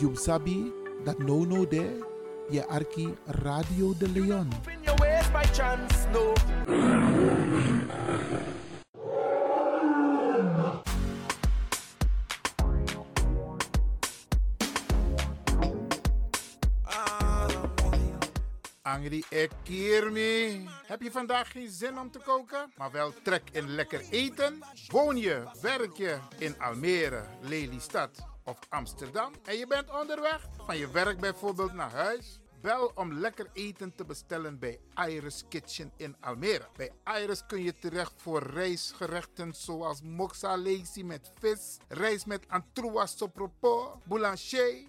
You sabi dat no no there, je arki Radio de Leon. In your ways by chance, no. Angry Ekirmi. Heb je vandaag geen zin om te koken, maar wel trek in lekker eten? Woon je, werk je in Almere, Lelystad of Amsterdam en je bent onderweg van je werk bijvoorbeeld naar huis? Bel om lekker eten te bestellen bij Iris Kitchen in Almere. Bij Iris kun je terecht voor rijstgerechten zoals moxa lazy met vis, rijst met antroas sopropo, boulanger,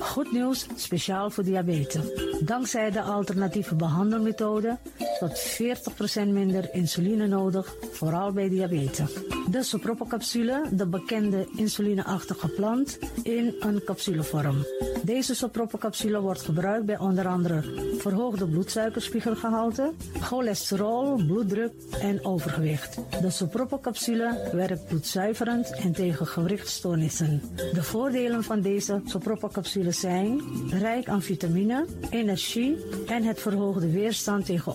Goed nieuws, speciaal voor diabetes. Dankzij de alternatieve behandelmethode tot 40% minder insuline nodig, vooral bij diabetes. De sopropocapsule, de bekende insulineachtige plant, in een capsulevorm. Deze sopropocapsule wordt gebruikt bij onder andere verhoogde bloedsuikerspiegelgehalte, cholesterol, bloeddruk en overgewicht. De sopropocapsule werkt bloedzuiverend en tegen gewrichtstoornissen. De voordelen van deze sopropocapsule zijn rijk aan vitamine, energie en het verhoogde weerstand tegen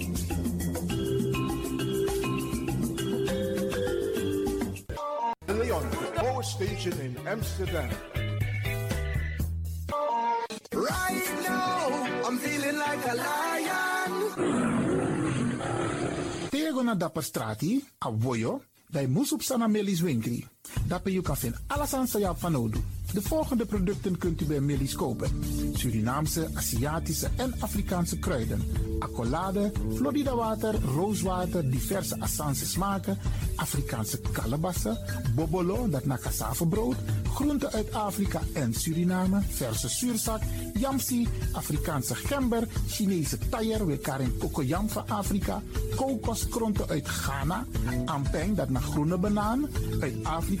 Amsterdam. Right now, I'm feeling like a lion. Tego na dapper strati, a voyo, bij Moesop Sana Melis Winkri. Dapper you kan alles aan Sayap van. De volgende producten kunt u bij Melis kopen. Surinaamse, Aziatische en Afrikaanse kruiden. Accolade, Florida water, rooswater, diverse Assange smaken. Afrikaanse kalebassen, bobolo, dat na cassavebrood. Groenten uit Afrika en Suriname, verse zuurzak, yamsi, Afrikaanse gember, Chinese taier, wekarin kokoyam van Afrika, kokoskronten uit Ghana, ampeng, dat naar groene banaan, uit Afrika,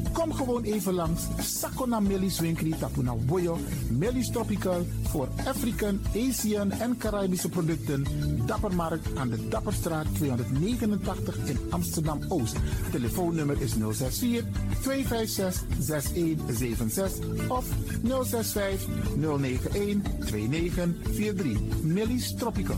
Kom gewoon even langs. Sakona Melis Winkri Tapuna Boyo. Melis Tropical voor African, Asian en Caribische producten. Dappermarkt aan de Dapperstraat 289 in Amsterdam Oost. Telefoonnummer is 064 256 6176 of 065 091 2943. Melis Tropical.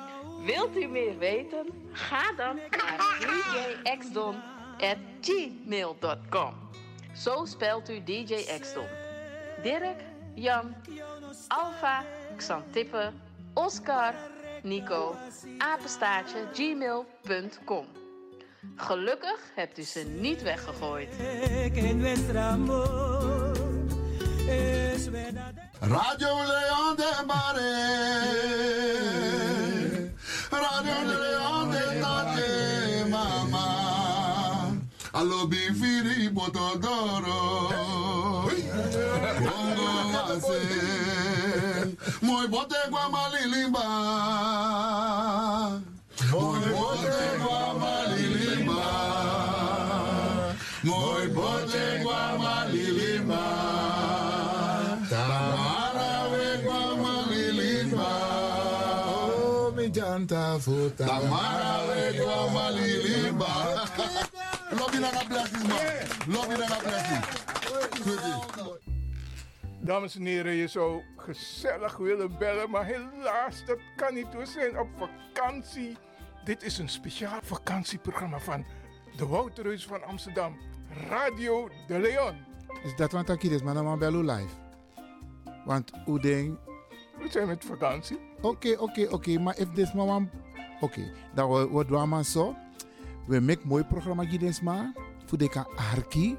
Wilt u meer weten? Ga dan naar djxdon.gmail.com. Zo spelt u DJ Xdon. Dirk, Jan, Alfa, Xantippe, Oscar, Nico, apenstaartje, gmail.com. Gelukkig hebt u ze niet weggegooid. Radio Leon de. Botodoro. Bongo wase. Moy bote gwa malilimba. Moy bote gwa malilimba. Moy bote gwa malilimba. Tamara we malilimba. Oh, mi janta futa. Tamara we gwa malilimba. Lobby na na blessings man. Lobby na na blessings. Dames en heren, je zou gezellig willen bellen, maar helaas, dat kan niet. We zijn op vakantie. Dit is een speciaal vakantieprogramma van de Wouterhuis van Amsterdam, Radio de Leon. Is dat wat ik is, maar dan bellen live. Want hoe ding. We zijn met vakantie. Oké, oké, oké, maar if this man. Oké, dan wordt we maar zo. We maken mooi programma maar. Voor de kan arki.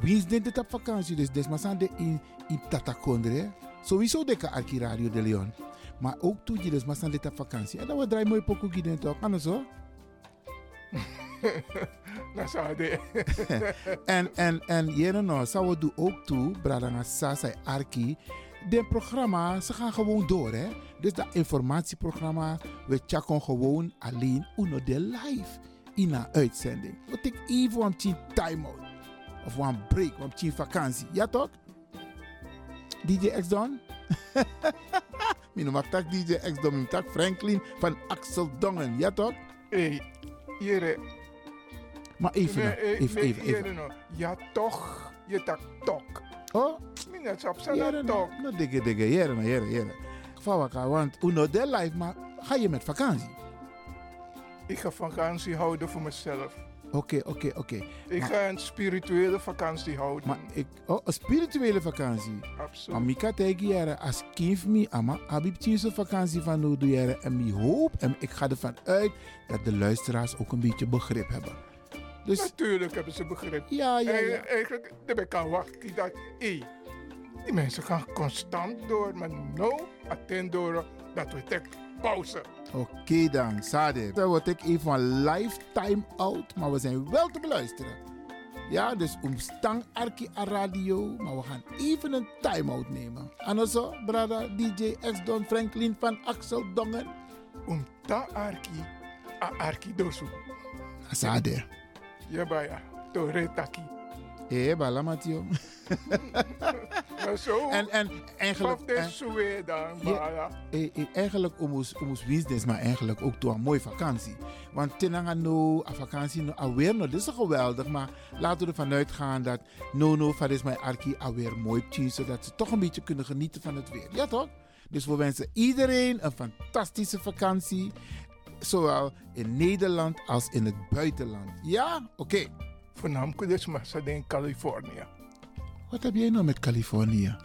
Wie is dit op vakantie? Dus des maar zijn de in in Tatakondre. Sowieso de kan arki Radio de Leon. Maar ook toe je maar zijn dit op vakantie. En dan we draaien mooi pokoe gids toch? Kan zo? Dat zou de. en en en jere no, zou we doen ook toe, Bradanga Sasa Arki. De programma, ze gaan gewoon door hè. Dus dat informatieprogramma, we checken gewoon alleen uno de live in een uitzending. We take even een time out. Of een break, een vakantie. Ja toch? DJ X Don? Mijn noem tak DJ X Don, mijn tak Franklin van Axel Dongen. Ja toch? Hey, jere. Maar even, Nee, nog, eh, even, nee, even, even. jere no. Ja toch, je tak tok. Oh? Minnet op Jere, zijn tok. no, dikke, dikke, jere, no, jere, jere. Vawaka, want uno de live, maar ga je met vakantie? Ik ga vakantie houden voor mezelf. Oké, oké, oké. Ik Maar- ga een spirituele vakantie houden. Maar ik, oh, een spirituele vakantie. Absoluut. Maar tegen jaren, als kind me, ama, abib tjinse vakantie van jaren. En mi hoop, en ik ga ervan uit dat de luisteraars ook een beetje begrip hebben. Dus Natuurlijk hebben ze begrip. Ja, ja, En ja. Eigenlijk, heb ik kan wachten dat, hé, die mensen gaan constant door, maar no, attend door dat we tek pauze. oké dan, Sade. Dan word ik even van lifetime out, maar we zijn wel te beluisteren. Ja, dus omstang Arki a radio, maar we gaan even een time-out nemen. En also, brada DJ X Don Franklin van Axel Dongen. Omta Arki, a Arki dosu. Sade. Ja, baya, to retaki. Eh, bala Matio. Maar zo, En, en eigenlijk... en- Ja, eh, eh, eigenlijk omus omus business, maar eigenlijk ook door een mooie vakantie. Want tenanga no, a vakantie no, alweer no, dit is geweldig, maar laten we ervan uitgaan dat no no, van is mijn arki alweer mooi tien, zodat ze toch een beetje kunnen genieten van het weer. Ja toch? Dus we wensen iedereen een fantastische vakantie, zowel in Nederland als in het buitenland. Ja? Oké. Voornamelijk dus maar ze in Californië. Wat heb jij nou met Californië?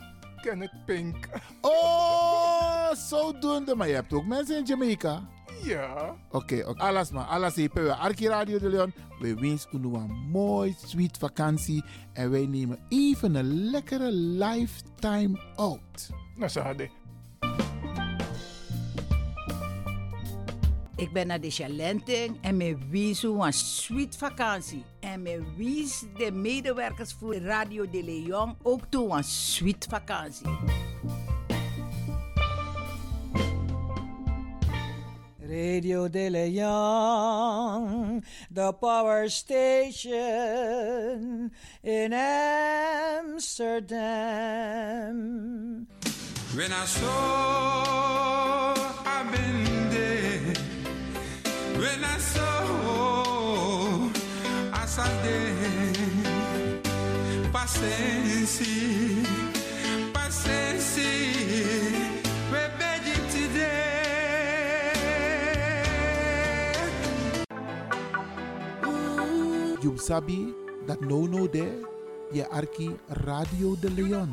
Kenneth Pink. Oh, zodoende. Maar je hebt ook mensen in Jamaica. Ja. Oké, oké. alles maar. Alles even. We Arki Radio de Leon. We wensen u een mooi, sweet vakantie. En wij nemen even een lekkere lifetime out. Nou, ze hadden. Ik ben naar de Chalenting en me wies een sweet vakantie. En me wies de medewerkers voor Radio de Leon ook toe een sweet vakantie. Radio De Leon, the power station in Amsterdam. When I saw I've been there, when I saw I saw there, paciência, paciência, we begging today. You sabi dat no no there. Je Arki Radio de Leon.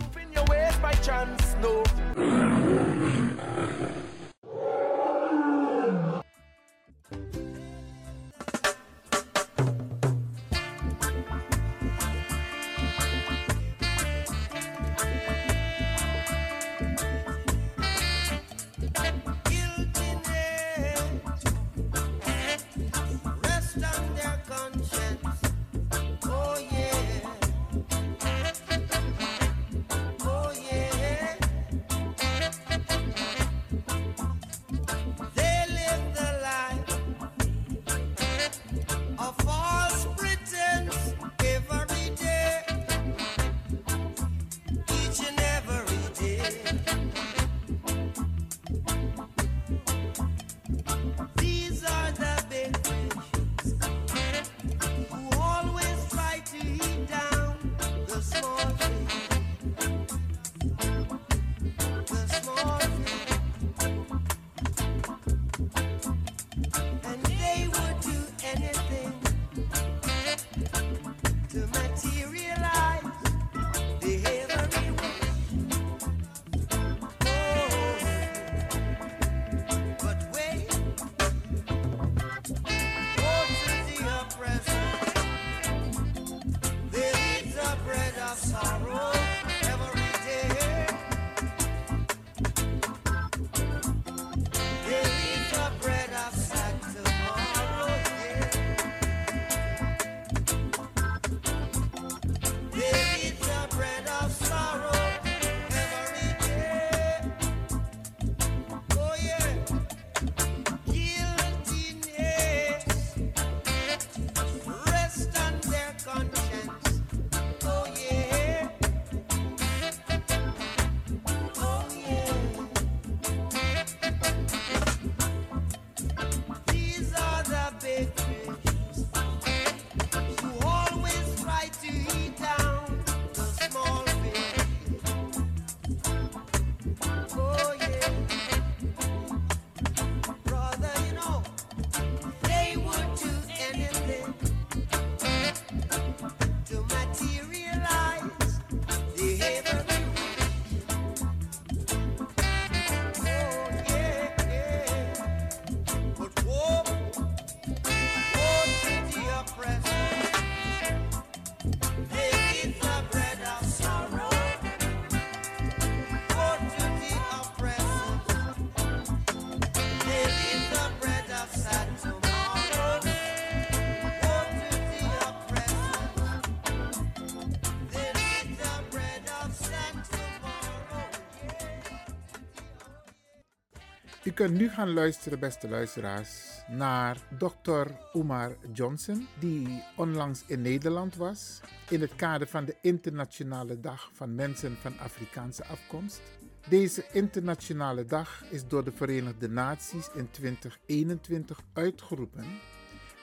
Kunt nu gaan luisteren, beste luisteraars, naar Dr. Umar Johnson, die onlangs in Nederland was in het kader van de Internationale Dag van Mensen van Afrikaanse afkomst. Deze internationale dag is door de Verenigde Naties in 2021 uitgeroepen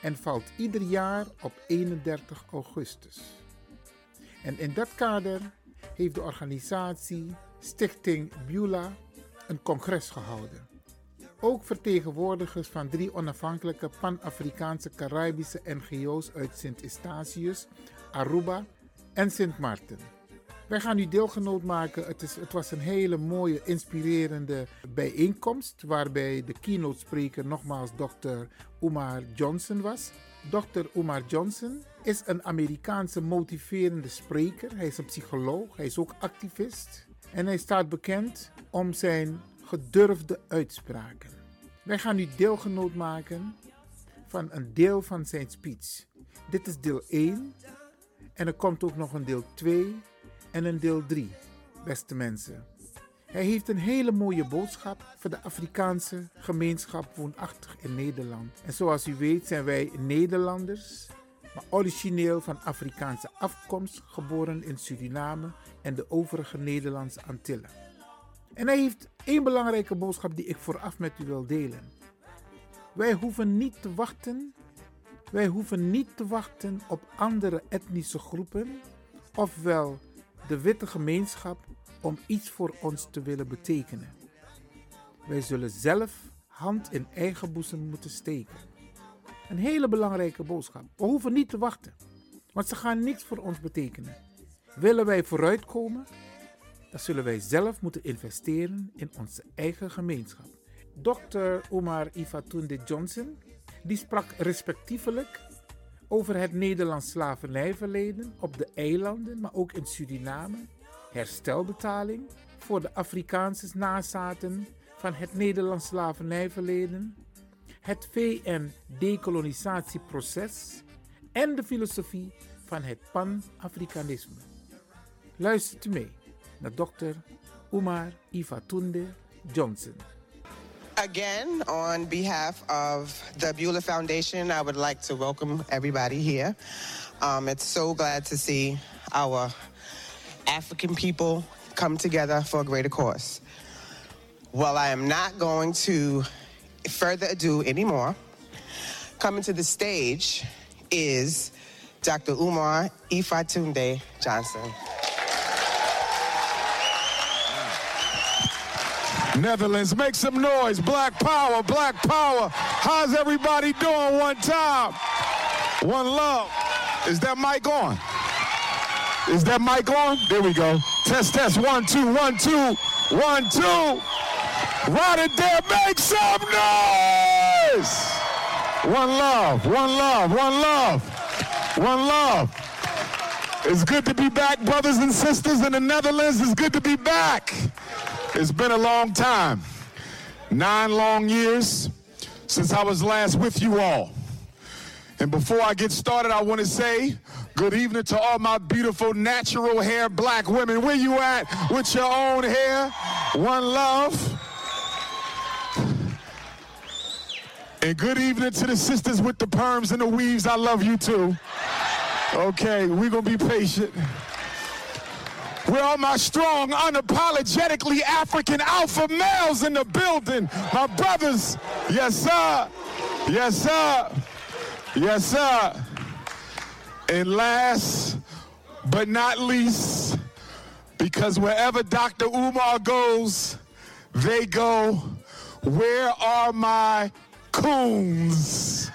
en valt ieder jaar op 31 augustus. En in dat kader heeft de organisatie Stichting Beulah een congres gehouden. Ook vertegenwoordigers van drie onafhankelijke Pan-Afrikaanse Caribische NGO's uit Sint-Eustatius, Aruba en Sint Maarten. Wij gaan u deelgenoot maken. Het, is, het was een hele mooie, inspirerende bijeenkomst. Waarbij de keynote spreker nogmaals Dr. Umar Johnson was. Dr. Umar Johnson is een Amerikaanse motiverende spreker. Hij is een psycholoog. Hij is ook activist. En hij staat bekend om zijn gedurfde uitspraken. Wij gaan u deelgenoot maken van een deel van zijn speech. Dit is deel 1 en er komt ook nog een deel 2 en een deel 3, beste mensen. Hij heeft een hele mooie boodschap voor de Afrikaanse gemeenschap woonachtig in Nederland. En zoals u weet zijn wij Nederlanders, maar origineel van Afrikaanse afkomst, geboren in Suriname en de overige Nederlandse Antillen. En hij heeft één belangrijke boodschap die ik vooraf met u wil delen. Wij hoeven niet te wachten. Wij hoeven niet te wachten op andere etnische groepen, ofwel de witte gemeenschap, om iets voor ons te willen betekenen. Wij zullen zelf hand in eigen boezem moeten steken. Een hele belangrijke boodschap. We hoeven niet te wachten, want ze gaan niks voor ons betekenen. Willen wij vooruitkomen, dan zullen wij zelf moeten investeren in onze eigen gemeenschap. Dr. Omar Ifatunde Johnson, die sprak respectievelijk over het Nederlands slavernijverleden op de eilanden, maar ook in Suriname, herstelbetaling voor de Afrikaanse nazaten van het Nederlands slavernijverleden, het VN-decolonisatieproces en de filosofie van het Pan-Afrikanisme. Luistert u mee naar Dr. Umar Ifatunde Johnson. Again, on behalf of the Beulah Foundation, I would like to welcome everybody here. Um, it's so glad to see our African people come together for a greater cause. Well, I am not going to further ado anymore. Coming to the stage is Dr. Umar Ifatunde Johnson. Netherlands, make some noise. Black power, black power. How's everybody doing one time? One love. Is that mic on? Is that mic on? There we go. Test, test. One, two, one, two, one, two. Rotterdam, make some noise. One love, one love, one love, one love. It's good to be back, brothers and sisters in the Netherlands. It's good to be back. It's been a long time. Nine long years since I was last with you all. And before I get started, I want to say good evening to all my beautiful natural hair black women. Where you at with your own hair? One love. And good evening to the sisters with the perms and the weaves. I love you too. Okay, we're going to be patient. Where are my strong, unapologetically African alpha males in the building? My brothers. Yes, sir. Yes, sir. Yes, sir. And last but not least, because wherever Dr. Umar goes, they go. Where are my coons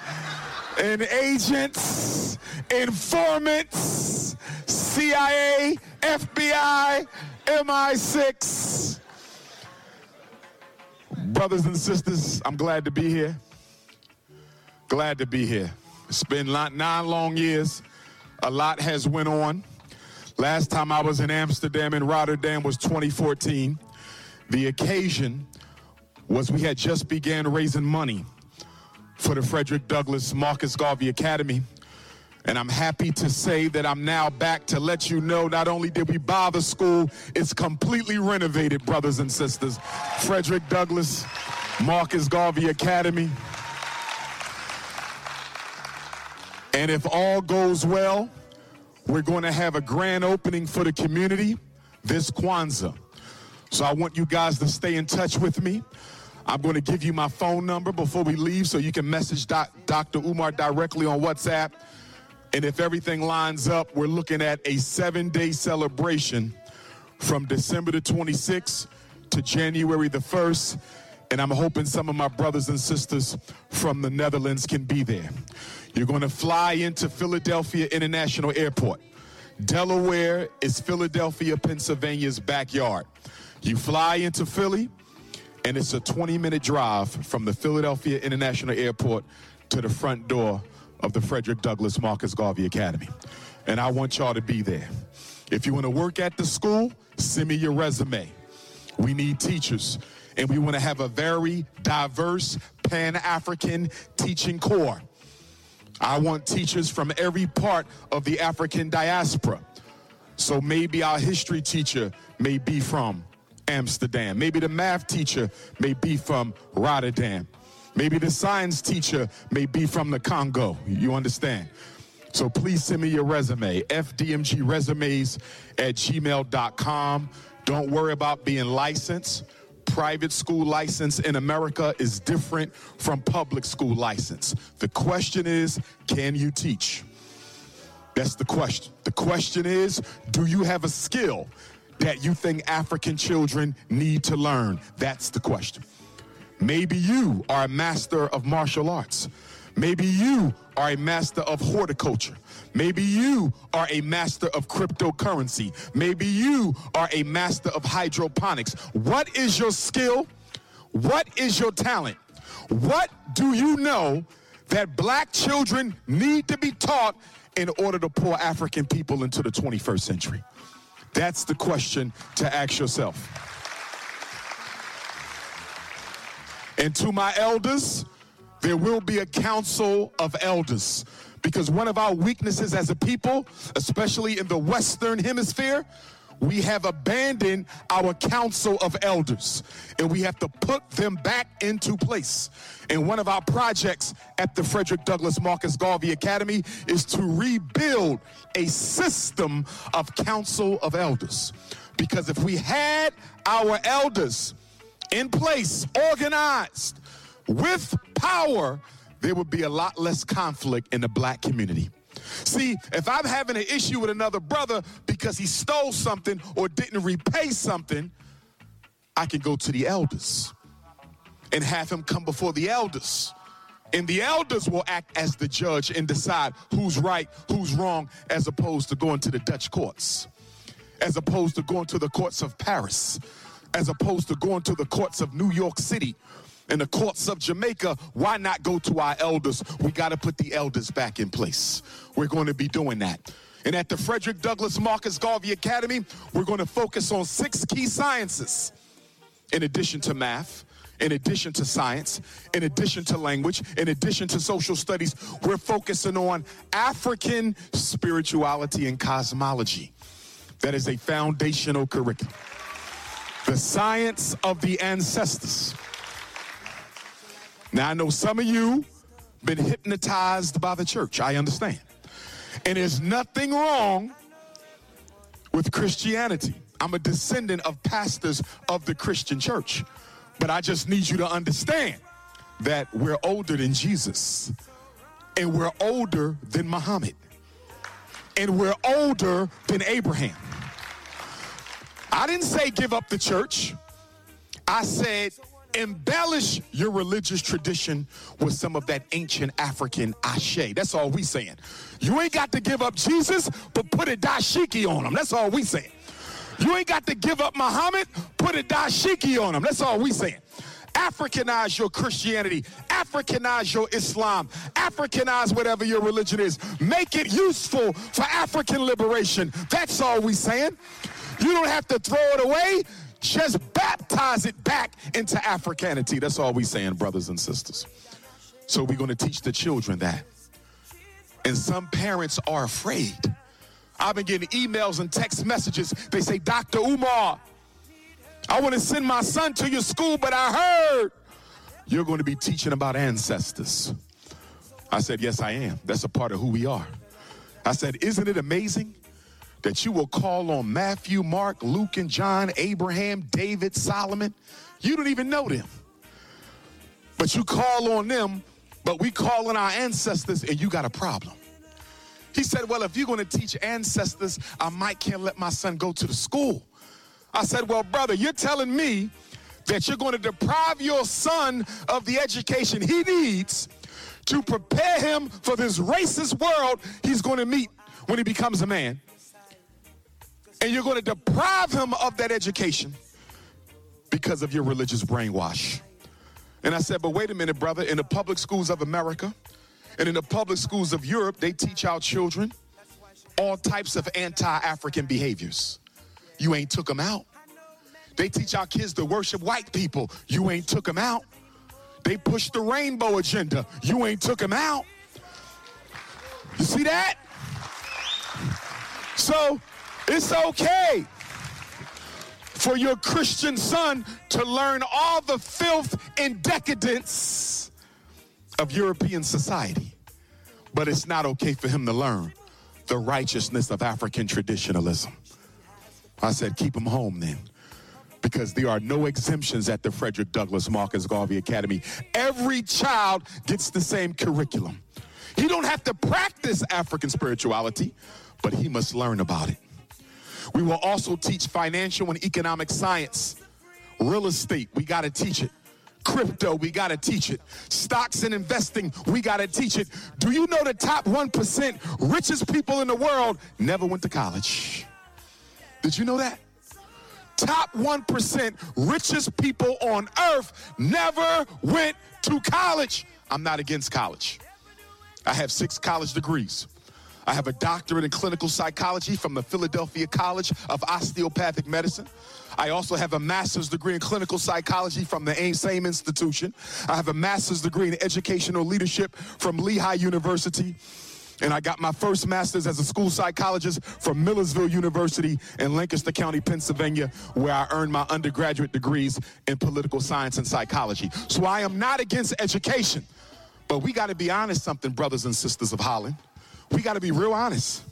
and agents, informants, CIA, FBI, MI6? Brothers and sisters, I'm glad to be here. Glad to be here. It's been nine long years. A lot has went on. Last time I was in Amsterdam and Rotterdam was 2014. The occasion was we had just began raising money for the Frederick Douglass Marcus Garvey Academy. And I'm happy to say that I'm now back to let you know not only did we buy the school, it's completely renovated, brothers and sisters. Frederick Douglass Marcus Garvey Academy. And if all goes well, we're going to have a grand opening for the community this Kwanzaa. So I want you guys to stay in touch with me. I'm going to give you my phone number before we leave so you can message Dr. Umar directly on WhatsApp. And if everything lines up, we're looking at a seven day celebration from December the 26th to January the 1st. And I'm hoping some of my brothers and sisters from the Netherlands can be there. You're going to fly into Philadelphia International Airport. Delaware is Philadelphia, Pennsylvania's backyard. You fly into Philly, and it's a 20 minute drive from the Philadelphia International Airport to the front door of the Frederick Douglass Marcus Garvey Academy. And I want y'all to be there. If you want to work at the school, send me your resume. We need teachers, and we want to have a very diverse Pan African teaching corps. I want teachers from every part of the African diaspora. So maybe our history teacher may be from Amsterdam. Maybe the math teacher may be from Rotterdam. Maybe the science teacher may be from the Congo. You understand? So please send me your resume, fdmgresumes at gmail.com. Don't worry about being licensed. Private school license in America is different from public school license. The question is, can you teach? That's the question. The question is, do you have a skill that you think African children need to learn? That's the question. Maybe you are a master of martial arts. Maybe you are a master of horticulture. Maybe you are a master of cryptocurrency. Maybe you are a master of hydroponics. What is your skill? What is your talent? What do you know that black children need to be taught in order to pull African people into the 21st century? That's the question to ask yourself. And to my elders, there will be a council of elders. Because one of our weaknesses as a people, especially in the Western Hemisphere, we have abandoned our council of elders and we have to put them back into place. And one of our projects at the Frederick Douglass Marcus Garvey Academy is to rebuild a system of council of elders. Because if we had our elders in place, organized, with power, there would be a lot less conflict in the black community. See, if I'm having an issue with another brother because he stole something or didn't repay something, I can go to the elders and have him come before the elders. And the elders will act as the judge and decide who's right, who's wrong, as opposed to going to the Dutch courts, as opposed to going to the courts of Paris, as opposed to going to the courts of New York City and the courts of Jamaica, why not go to our elders? We got to put the elders back in place. We're going to be doing that. And at the Frederick Douglass Marcus Garvey Academy, we're going to focus on six key sciences in addition to math. In addition to science, in addition to language, in addition to social studies, we're focusing on African spirituality and cosmology. That is a foundational curriculum. The science of the ancestors. Now I know some of you been hypnotized by the church. I understand. And there's nothing wrong with Christianity. I'm a descendant of pastors of the Christian church. But I just need you to understand that we're older than Jesus. And we're older than Muhammad. And we're older than Abraham. I didn't say give up the church. I said embellish your religious tradition with some of that ancient African ashe. That's all we saying. You ain't got to give up Jesus, but put a dashiki on him. That's all we saying. You ain't got to give up Muhammad, put a dashiki on him. That's all we saying. Africanize your Christianity, Africanize your Islam, Africanize whatever your religion is. Make it useful for African liberation. That's all we saying. You don't have to throw it away. Just baptize it back into Africanity. That's all we're saying, brothers and sisters. So we're going to teach the children that. And some parents are afraid. I've been getting emails and text messages. They say, Dr. Umar, I want to send my son to your school, but I heard you're going to be teaching about ancestors. I said, Yes, I am. That's a part of who we are. I said, Isn't it amazing that you will call on Matthew, Mark, Luke, and John, Abraham, David, Solomon? You don't even know them. But you call on them, but we call on our ancestors, and you got a problem. He said, Well, if you're going to teach ancestors, I might can't let my son go to the school. I said, Well, brother, you're telling me that you're going to deprive your son of the education he needs to prepare him for this racist world he's going to meet when he becomes a man. And you're going to deprive him of that education because of your religious brainwash. And I said, but wait a minute, brother. In the public schools of America and in the public schools of Europe, they teach our children all types of anti African behaviors. You ain't took them out. They teach our kids to worship white people. You ain't took them out. They push the rainbow agenda. You ain't took them out. You see that? So it's okay for your Christian son to learn all the filth and decadence of European society. But it's not okay for him to learn the righteousness of African traditionalism. I said, keep him home then. Because there are no exemptions at the Frederick Douglass Marcus Garvey Academy. Every child gets the same curriculum. He don't have to practice African spirituality, but he must learn about it. We will also teach financial and economic science. Real estate, we got to teach it. Crypto, we got to teach it. Stocks and investing, we got to teach it. Do you know the top 1% richest people in the world never went to college? Did you know that? Top 1% richest people on earth never went to college. I'm not against college. I have six college degrees. I have a doctorate in clinical psychology from the Philadelphia College of Osteopathic Medicine. I also have a master's degree in clinical psychology from the same institution. I have a master's degree in educational leadership from Lehigh University. And I got my first master's as a school psychologist from Millersville University in Lancaster County, Pennsylvania, where I earned my undergraduate degrees in political science and psychology. So I am not against education, but we got to be honest something, brothers and sisters of Holland. We got to be real honest.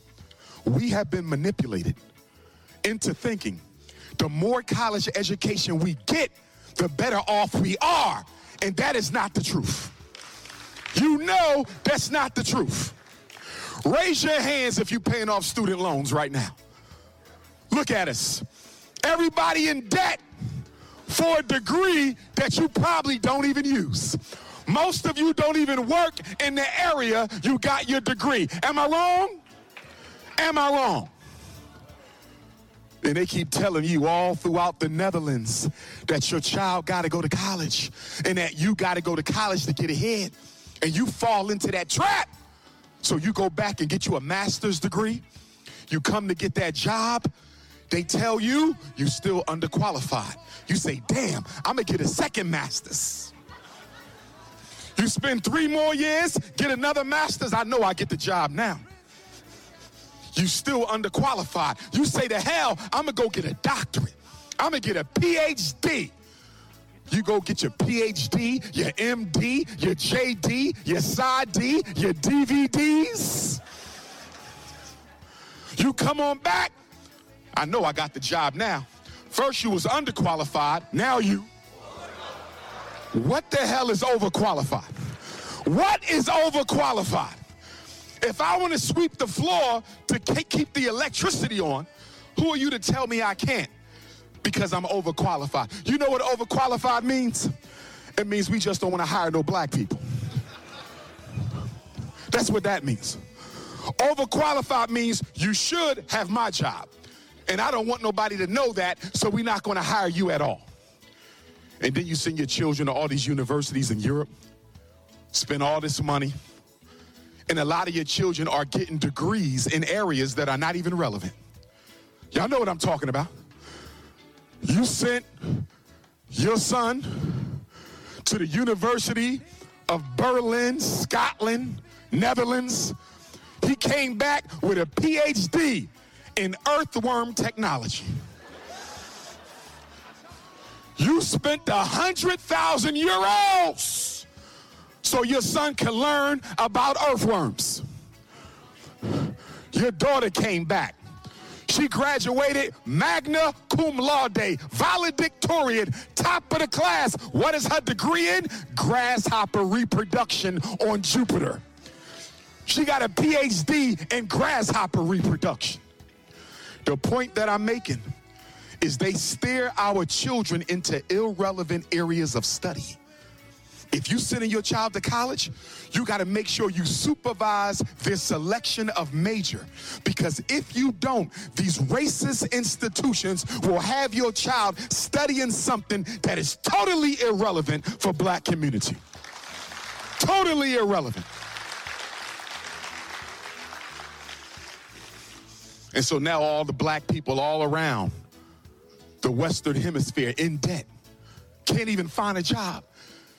We have been manipulated into thinking the more college education we get, the better off we are. And that is not the truth. You know that's not the truth. Raise your hands if you're paying off student loans right now. Look at us. Everybody in debt for a degree that you probably don't even use. Most of you don't even work in the area you got your degree. Am I wrong? Am I wrong? And they keep telling you all throughout the Netherlands that your child got to go to college and that you got to go to college to get ahead. And you fall into that trap. So you go back and get you a master's degree. You come to get that job. They tell you you still underqualified. You say, damn, I'm gonna get a second master's. You spend three more years, get another master's. I know I get the job now. You still underqualified. You say to hell, I'm gonna go get a doctorate. I'm gonna get a PhD. You go get your PhD, your MD, your JD, your PsyD, your DVDs. You come on back. I know I got the job now. First you was underqualified, now you. What the hell is overqualified? What is overqualified? If I want to sweep the floor to keep the electricity on, who are you to tell me I can't? Because I'm overqualified. You know what overqualified means? It means we just don't want to hire no black people. That's what that means. Overqualified means you should have my job. And I don't want nobody to know that, so we're not going to hire you at all. And then you send your children to all these universities in Europe, spend all this money, and a lot of your children are getting degrees in areas that are not even relevant. Y'all know what I'm talking about. You sent your son to the University of Berlin, Scotland, Netherlands. He came back with a PhD in earthworm technology. You spent a hundred thousand euros so your son can learn about earthworms. Your daughter came back. She graduated magna cum laude, valedictorian, top of the class. What is her degree in? Grasshopper reproduction on Jupiter. She got a PhD in grasshopper reproduction. The point that I'm making is they steer our children into irrelevant areas of study. If you're sending your child to college, you got to make sure you supervise their selection of major. Because if you don't, these racist institutions will have your child studying something that is totally irrelevant for black community. Totally irrelevant. And so now all the black people all around the Western Hemisphere in debt can't even find a job.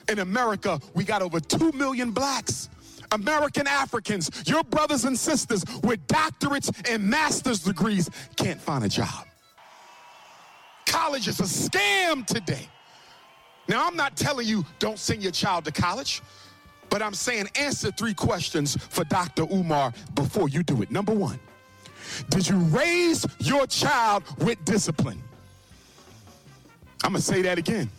In America, we got over 2 million blacks. American Africans, your brothers and sisters with doctorates and master's degrees can't find a job. College is a scam today. Now, I'm not telling you don't send your child to college, but I'm saying answer three questions for Dr. Umar before you do it. Number one, did you raise your child with discipline? I'm gonna say that again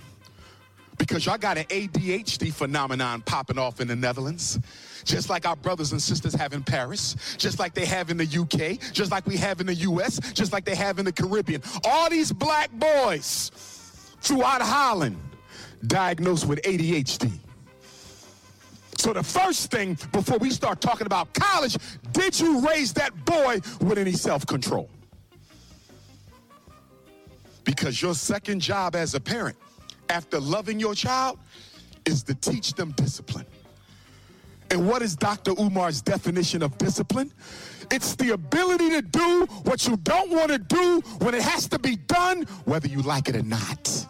because y'all got an ADHD phenomenon popping off in the Netherlands. Just like our brothers and sisters have in Paris, just like they have in the UK, just like we have in the US, just like they have in the Caribbean. All these black boys throughout Holland diagnosed with ADHD. So the first thing before we start talking about college, did you raise that boy with any self-control? Because your second job as a parent after loving your child is to teach them discipline. And what is Dr. Umar's definition of discipline? It's the ability to do what you don't want to do when it has to be done, whether you like it or not.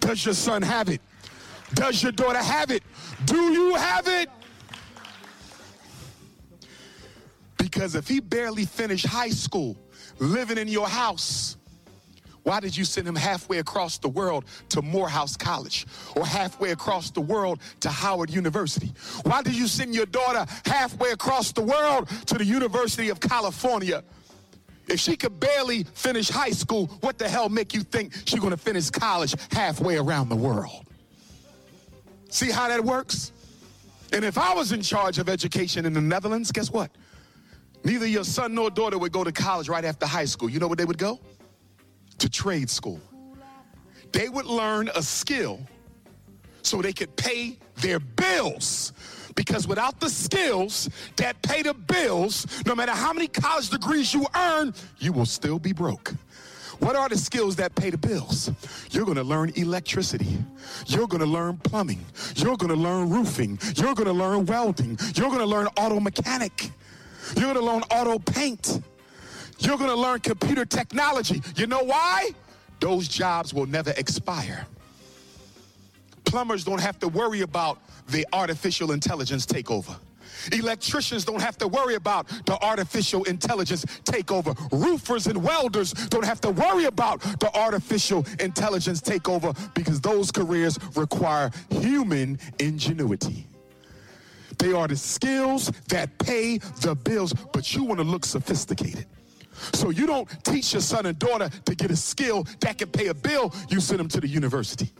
Does your son have it? Does your daughter have it? Do you have it? Because if he barely finished high school, living in your house, why did you send him halfway across the world to Morehouse College or halfway across the world to Howard University? Why did you send your daughter halfway across the world to the University of California? If she could barely finish high school, what the hell make you think she's going to finish college halfway around the world? See how that works? And if I was in charge of education in the Netherlands, guess what? Neither your son nor daughter would go to college right after high school. You know where they would go? To trade school. They would learn a skill so they could pay their bills. Because without the skills that pay the bills, no matter how many college degrees you earn, you will still be broke. What are the skills that pay the bills? You're going to learn electricity. You're going to learn plumbing. You're going to learn roofing. You're going to learn welding. You're going to learn auto mechanic. You're going to learn auto paint. You're going to learn computer technology. You know why? Those jobs will never expire. Plumbers don't have to worry about the artificial intelligence takeover. Electricians don't have to worry about the artificial intelligence takeover. Roofers and welders don't have to worry about the artificial intelligence takeover because those careers require human ingenuity. They are the skills that pay the bills, but you want to look sophisticated. So you don't teach your son and daughter to get a skill that can pay a bill, you send them to the university.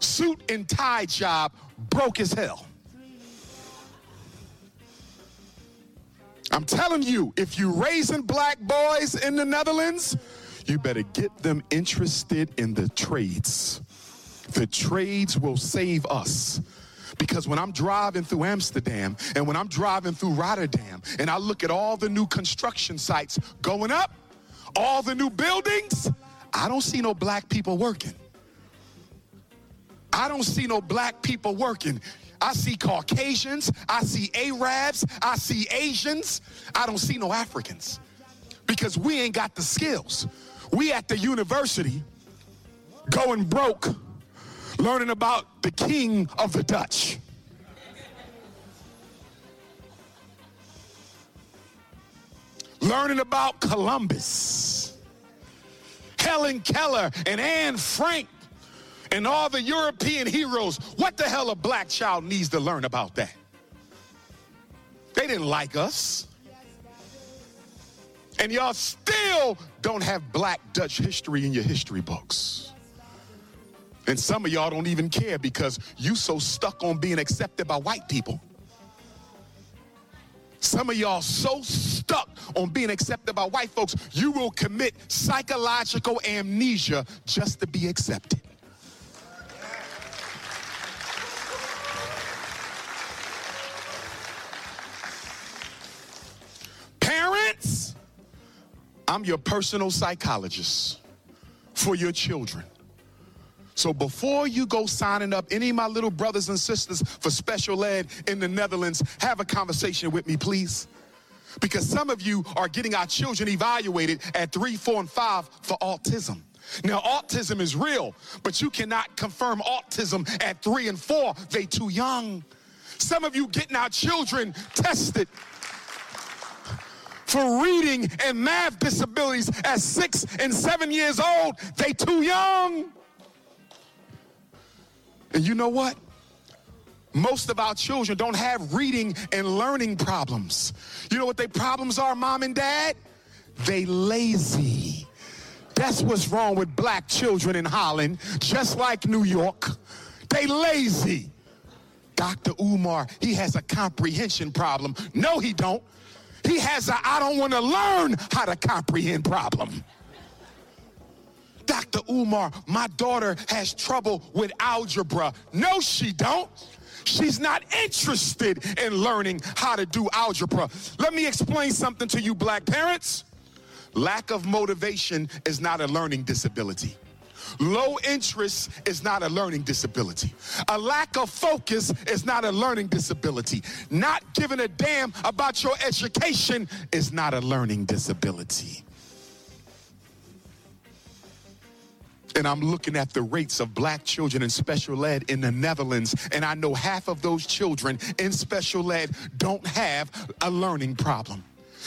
Suit and tie job broke as hell. I'm telling you, if you raising black boys in the Netherlands, you better get them interested in the trades. The trades will save us. Because when I'm driving through Amsterdam and when I'm driving through Rotterdam and I look at all the new construction sites going up, all the new buildings, I don't see no black people working. I don't see no black people working. I see Caucasians, I see Arabs, I see Asians. I don't see no Africans because we ain't got the skills. We at the university going broke learning about the king of the Dutch. Learning about Columbus. Helen Keller and Anne Frank and all the European heroes. What the hell a black child needs to learn about that? They didn't like us. And y'all still don't have black Dutch history in your history books. And some of y'all don't even care because you so stuck on being accepted by white people. Some of y'all so stuck on being accepted by white folks, you will commit psychological amnesia just to be accepted. Parents, I'm your personal psychologist for your children. So before you go signing up any of my little brothers and sisters for special ed in the Netherlands, have a conversation with me, please. Because some of you are getting our children evaluated at three, four, and five for autism. Now, autism is real, but you cannot confirm autism at three and four. They too young. Some of you getting our children tested for reading and math disabilities at six and seven years old. They too young. And you know what? Most of our children don't have reading and learning problems. You know what their problems are, mom and dad? They lazy. That's what's wrong with black children in Holland, just like New York. They lazy. Dr. Umar, he has a comprehension problem. No, he don't. He has a I don't want to learn how to comprehend problem. Dr. Umar, my daughter has trouble with algebra. No, she don't. She's not interested in learning how to do algebra. Let me explain something to you, black parents. Lack of motivation is not a learning disability. Low interest is not a learning disability. A lack of focus is not a learning disability. Not giving a damn about your education is not a learning disability. And I'm looking at the rates of black children in special ed in the Netherlands, and I know half of those children in special ed don't have a learning problem.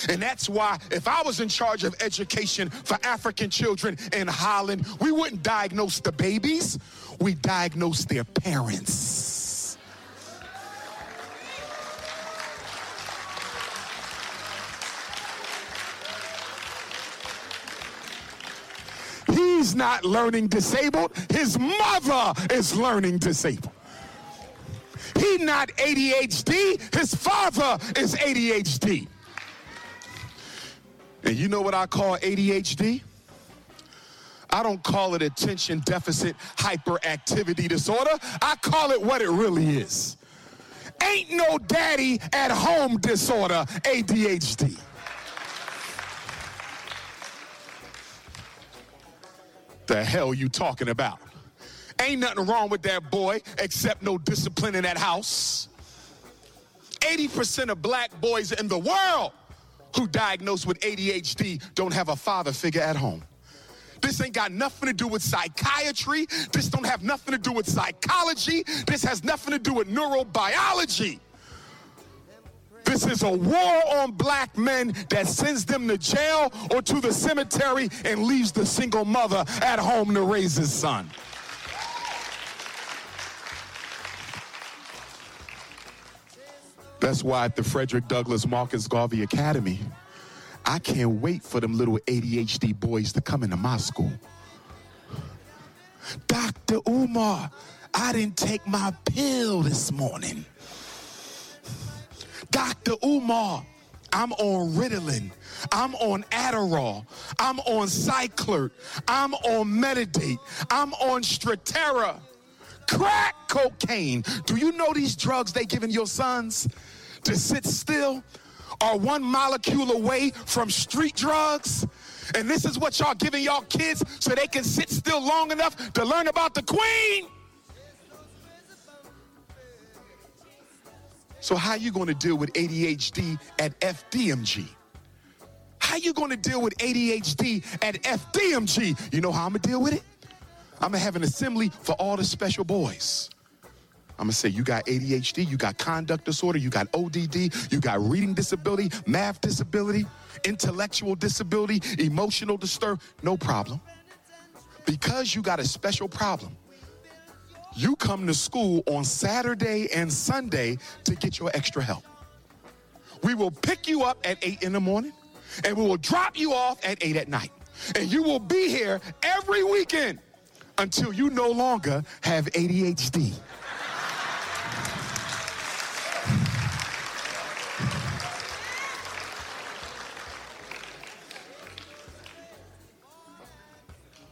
And that's why, if I was in charge of education for African children in Holland, we wouldn't diagnose the babies, we diagnose their parents. He's not learning disabled, his mother is learning disabled. He not ADHD, his father is ADHD. And you know what I call ADHD? I don't call it attention deficit hyperactivity disorder. I call it what it really is. Ain't no daddy at home disorder, ADHD. The hell you talking about? Ain't nothing wrong with that boy except no discipline in that house. 80% of black boys in the world who diagnosed with ADHD don't have a father figure at home. This ain't got nothing to do with psychiatry. This don't have nothing to do with psychology. This has nothing to do with neurobiology. This is a war on black men that sends them to jail or to the cemetery and leaves the single mother at home to raise his son. That's why at the Frederick Douglass Marcus Garvey Academy, I can't wait for them little ADHD boys to come into my school. Dr. Umar, I didn't take my pill this morning. Dr. Umar, I'm on Ritalin. I'm on Adderall. I'm on Cyclert. I'm on Metadate. I'm on Strattera. Crack cocaine. Do you know these drugs they giving your sons to sit still are one molecule away from street drugs? And this is what y'all giving y'all kids so they can sit still long enough to learn about the queen? So how you going to deal with ADHD at FDMG? How you going to deal with ADHD at FDMG? You know how I'm going to deal with it? I'm going to have an assembly for all the special boys. I'm to say you got ADHD, you got conduct disorder, you got ODD, you got reading disability, math disability, intellectual disability, emotional disturb, no problem. because you got a special problem, you come to school on Saturday and Sunday to get your extra help. We will pick you up at 8 in the morning and we will drop you off at 8 at night. And you will be here every weekend until you no longer have ADHD.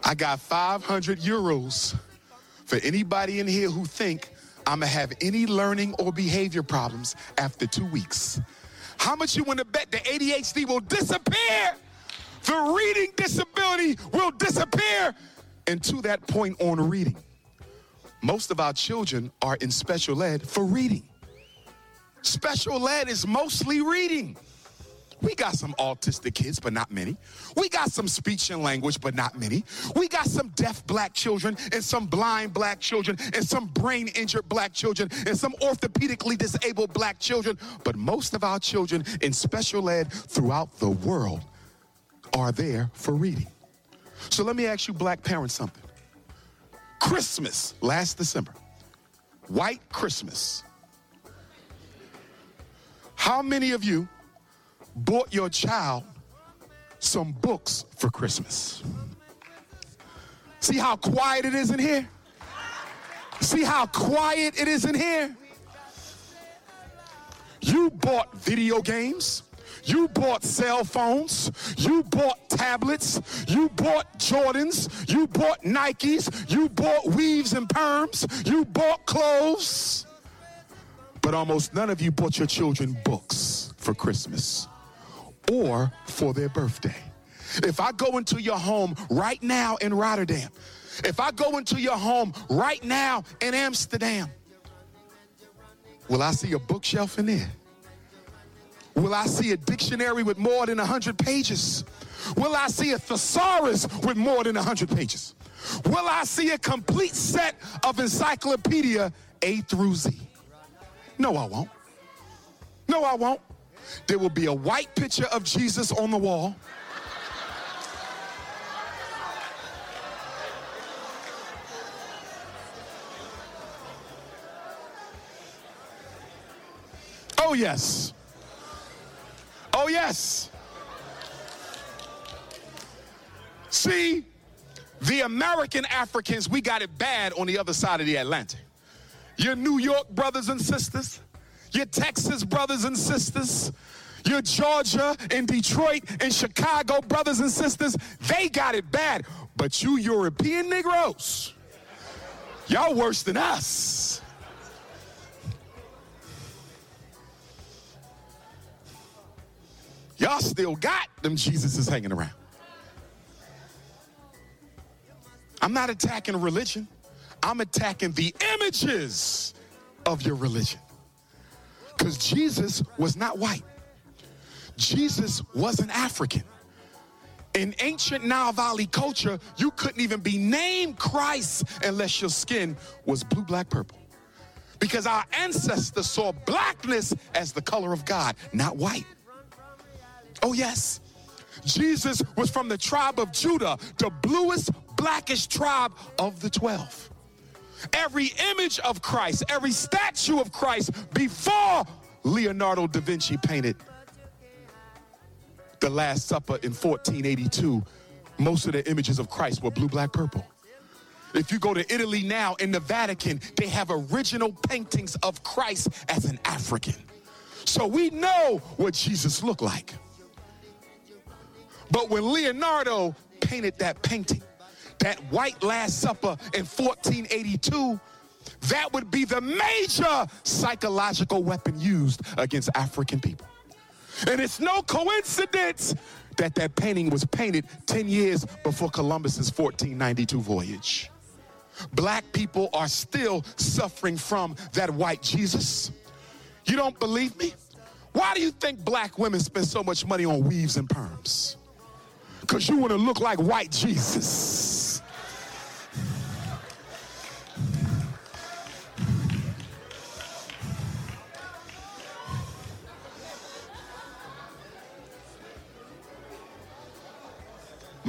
I got 500 euros for anybody in here who think I'm gonna have any learning or behavior problems after two weeks. How much you want to bet the ADHD will disappear? The reading disability will disappear. And to that point on reading, most of our children are in special ed for reading. Special ed is mostly reading. We got some autistic kids, but not many. We got some speech and language, but not many. We got some deaf black children and some blind black children and some brain injured black children and some orthopedically disabled black children. But most of our children in special ed throughout the world are there for reading. So let me ask you, black parents, something. Christmas last December, white Christmas. How many of you bought your child some books for Christmas. See how quiet it is in here? See how quiet it is in here? You bought video games. You bought cell phones. You bought tablets. You bought Jordans. You bought Nikes. You bought weaves and perms. You bought clothes. But almost none of you bought your children books for Christmas or for their birthday. If I go into your home right now in Rotterdam, if I go into your home right now in Amsterdam, will I see a bookshelf in there? Will I see a dictionary with more than 100 pages? Will I see a thesaurus with more than 100 pages? Will I see a complete set of encyclopedia A through Z? No, I won't. No, I won't. There will be a white picture of Jesus on the wall. Oh, yes. Oh, yes. See, the American Africans, we got it bad on the other side of the Atlantic. Your New York brothers and sisters, your Texas brothers and sisters, your Georgia and Detroit and Chicago brothers and sisters, they got it bad. But you European Negroes, y'all worse than us. Y'all still got them Jesuses hanging around. I'm not attacking religion. I'm attacking the images of your religion. Because Jesus was not white. Jesus wasn't African. In ancient Nile Valley culture, you couldn't even be named Christ unless your skin was blue, black, purple. Because our ancestors saw blackness as the color of God, not white. Oh, yes. Jesus was from the tribe of Judah, the bluest, blackest tribe of the 12. Every image of Christ, every statue of Christ before Leonardo da Vinci painted the Last Supper in 1482, most of the images of Christ were blue, black, purple. If you go to Italy now in the Vatican, they have original paintings of Christ as an African. So we know what Jesus looked like. But when Leonardo painted that painting, that white Last Supper in 1482, that would be the major psychological weapon used against African people. And it's no coincidence that that painting was painted 10 years before Columbus's 1492 voyage. Black people are still suffering from that white Jesus. You don't believe me? Why do you think black women spend so much money on weaves and perms? Because you want to look like white Jesus.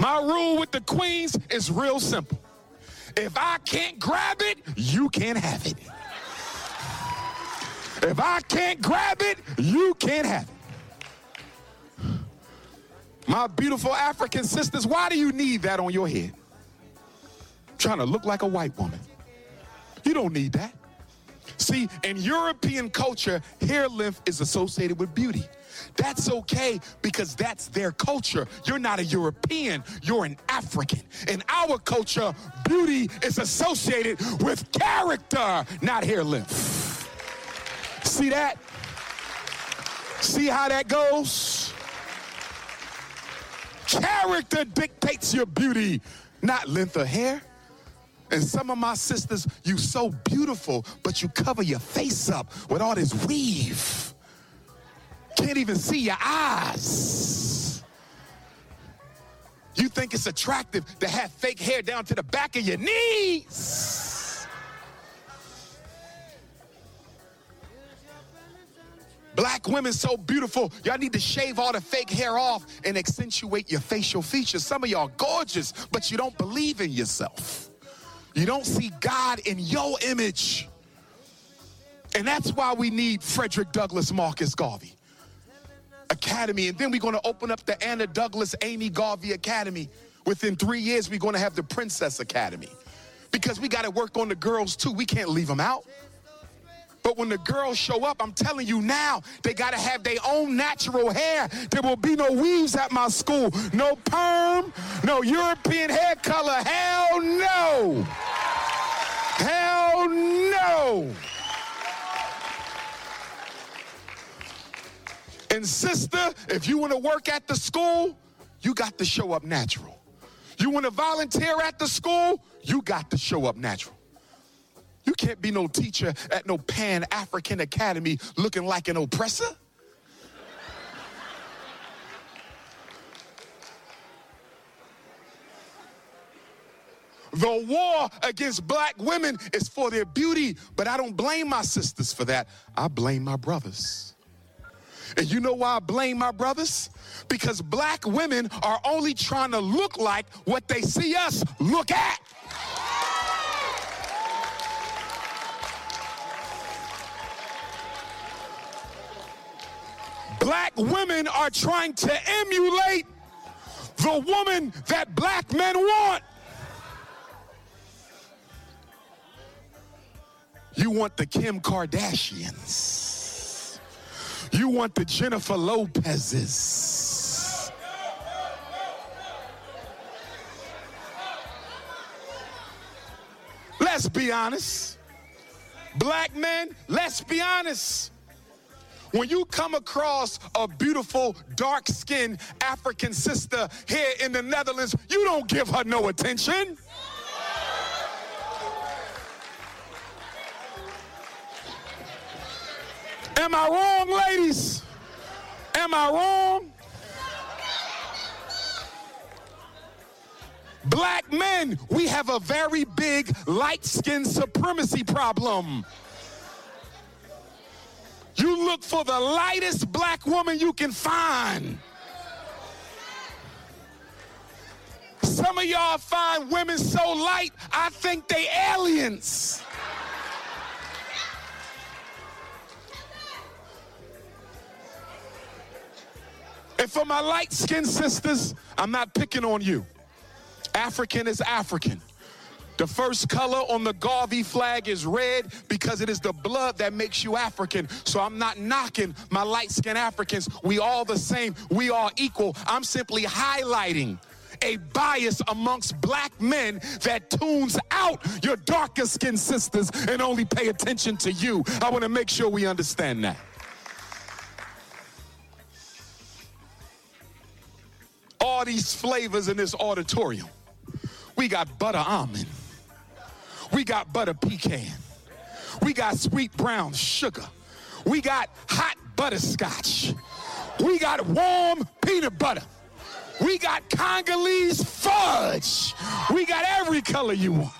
My rule with the queens is real simple. If I can't grab it, you can't have it. If I can't grab it, you can't have it. My beautiful African sisters, why do you need that on your head? Trying to look like a white woman. You don't need that. See, in European culture, hair length is associated with beauty. That's okay because that's their culture. You're not a European, you're an African. In our culture, beauty is associated with character, not hair length. See that? See how that goes? Character dictates your beauty, not length of hair. And some of my sisters, you so beautiful, but you cover your face up with all this weave. Can't even see your eyes. You think it's attractive to have fake hair down to the back of your knees. Black women so beautiful, y'all need to shave all the fake hair off and accentuate your facial features. Some of y'all gorgeous, but you don't believe in yourself. You don't see God in your image. And that's why we need Frederick Douglass Marcus Garvey Academy. And then we're going to open up the Anna Douglass Amy Garvey Academy. Within three years, we're going to have the Princess Academy. Because we got to work on the girls too. We can't leave them out. But when the girls show up, I'm telling you now, they got to have their own natural hair. There will be no weaves at my school. No perm, no European hair color. Hell no. Hell no. And sister, if you want to work at the school, you got to show up natural. You want to volunteer at the school, you got to show up natural. You can't be no teacher at no Pan African Academy looking like an oppressor. The war against black women is for their beauty, but I don't blame my sisters for that. I blame my brothers. And you know why I blame my brothers? Because black women are only trying to look like what they see us look at. Black women are trying to emulate the woman that black men want. You want the Kim Kardashians. You want the Jennifer Lopez's. Let's be honest. Black men, let's be honest. When you come across a beautiful, dark skinned African sister here in the Netherlands, you don't give her no attention. Am I wrong, ladies? Am I wrong? Black men, we have a very big light skin supremacy problem. You look for the lightest black woman you can find. Some of y'all find women so light, I think they aliens. And for my light skinned sisters, I'm not picking on you. African is African. The first color on the Garvey flag is red because it is the blood that makes you African. So I'm not knocking my light skinned Africans. We all the same. We are equal. I'm simply highlighting a bias amongst black men that tunes out your darker skinned sisters and only pay attention to you. I want to make sure we understand that. All these flavors in this auditorium. We got butter almond. We got butter pecan. We got sweet brown sugar. We got hot butterscotch. We got warm peanut butter. We got Congolese fudge. We got every color you want.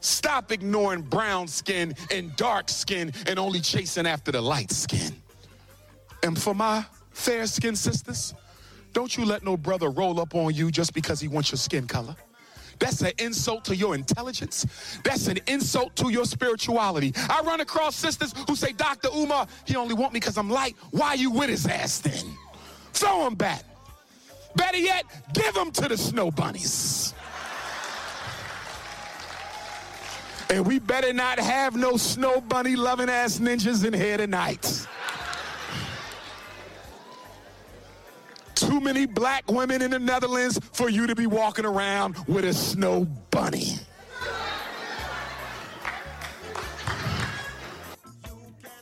Stop ignoring brown skin and dark skin and only chasing after the light skin. And for my fair skinned sisters, don't you let no brother roll up on you just because he wants your skin color. That's an insult to your intelligence. That's an insult to your spirituality. I run across sisters who say, Dr. Umar, he only want me because I'm light. Why you with his ass then? Throw him back. Better yet, give him to the snow bunnies. And we better not have no snow bunny loving ass ninjas in here tonight. too many black women in the Netherlands for you to be walking around with a snow bunny.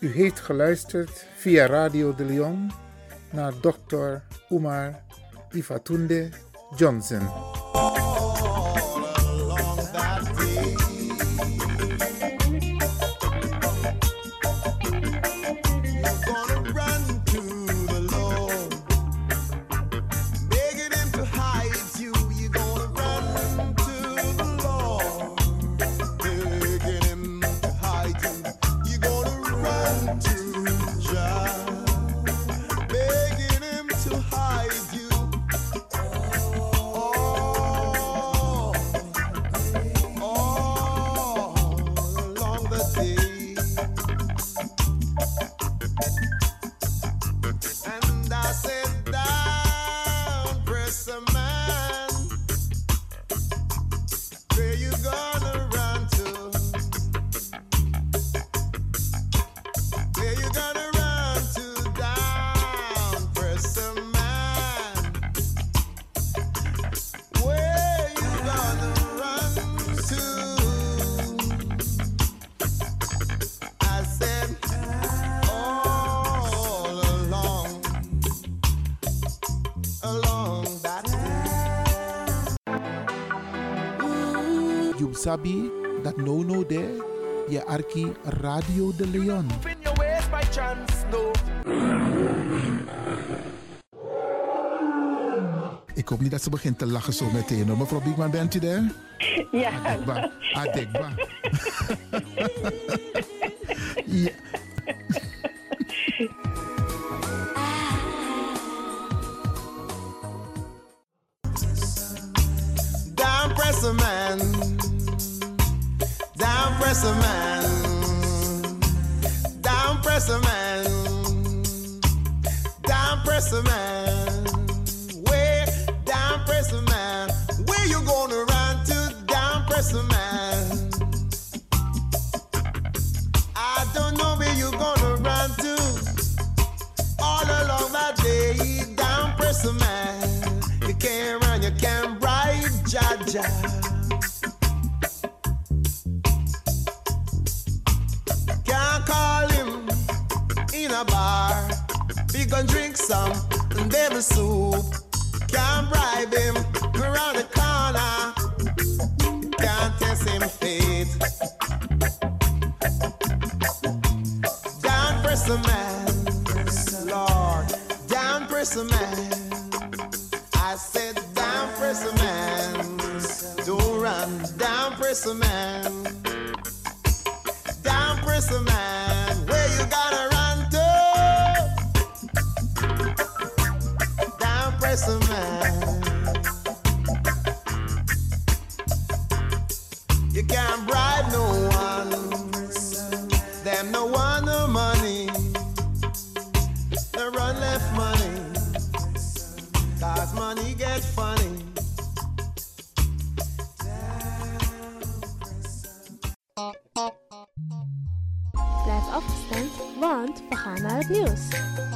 U heeft geluisterd via Radio D'Leon naar Dr. Umar Ifatunde Johnson. Radio de Leon. Ik hoop niet dat ze begint te lachen zo meteen. Mevrouw Biekman, bent u daar? Ja. Adekba. Ja. money get funny. Let's understand one Bahanar news.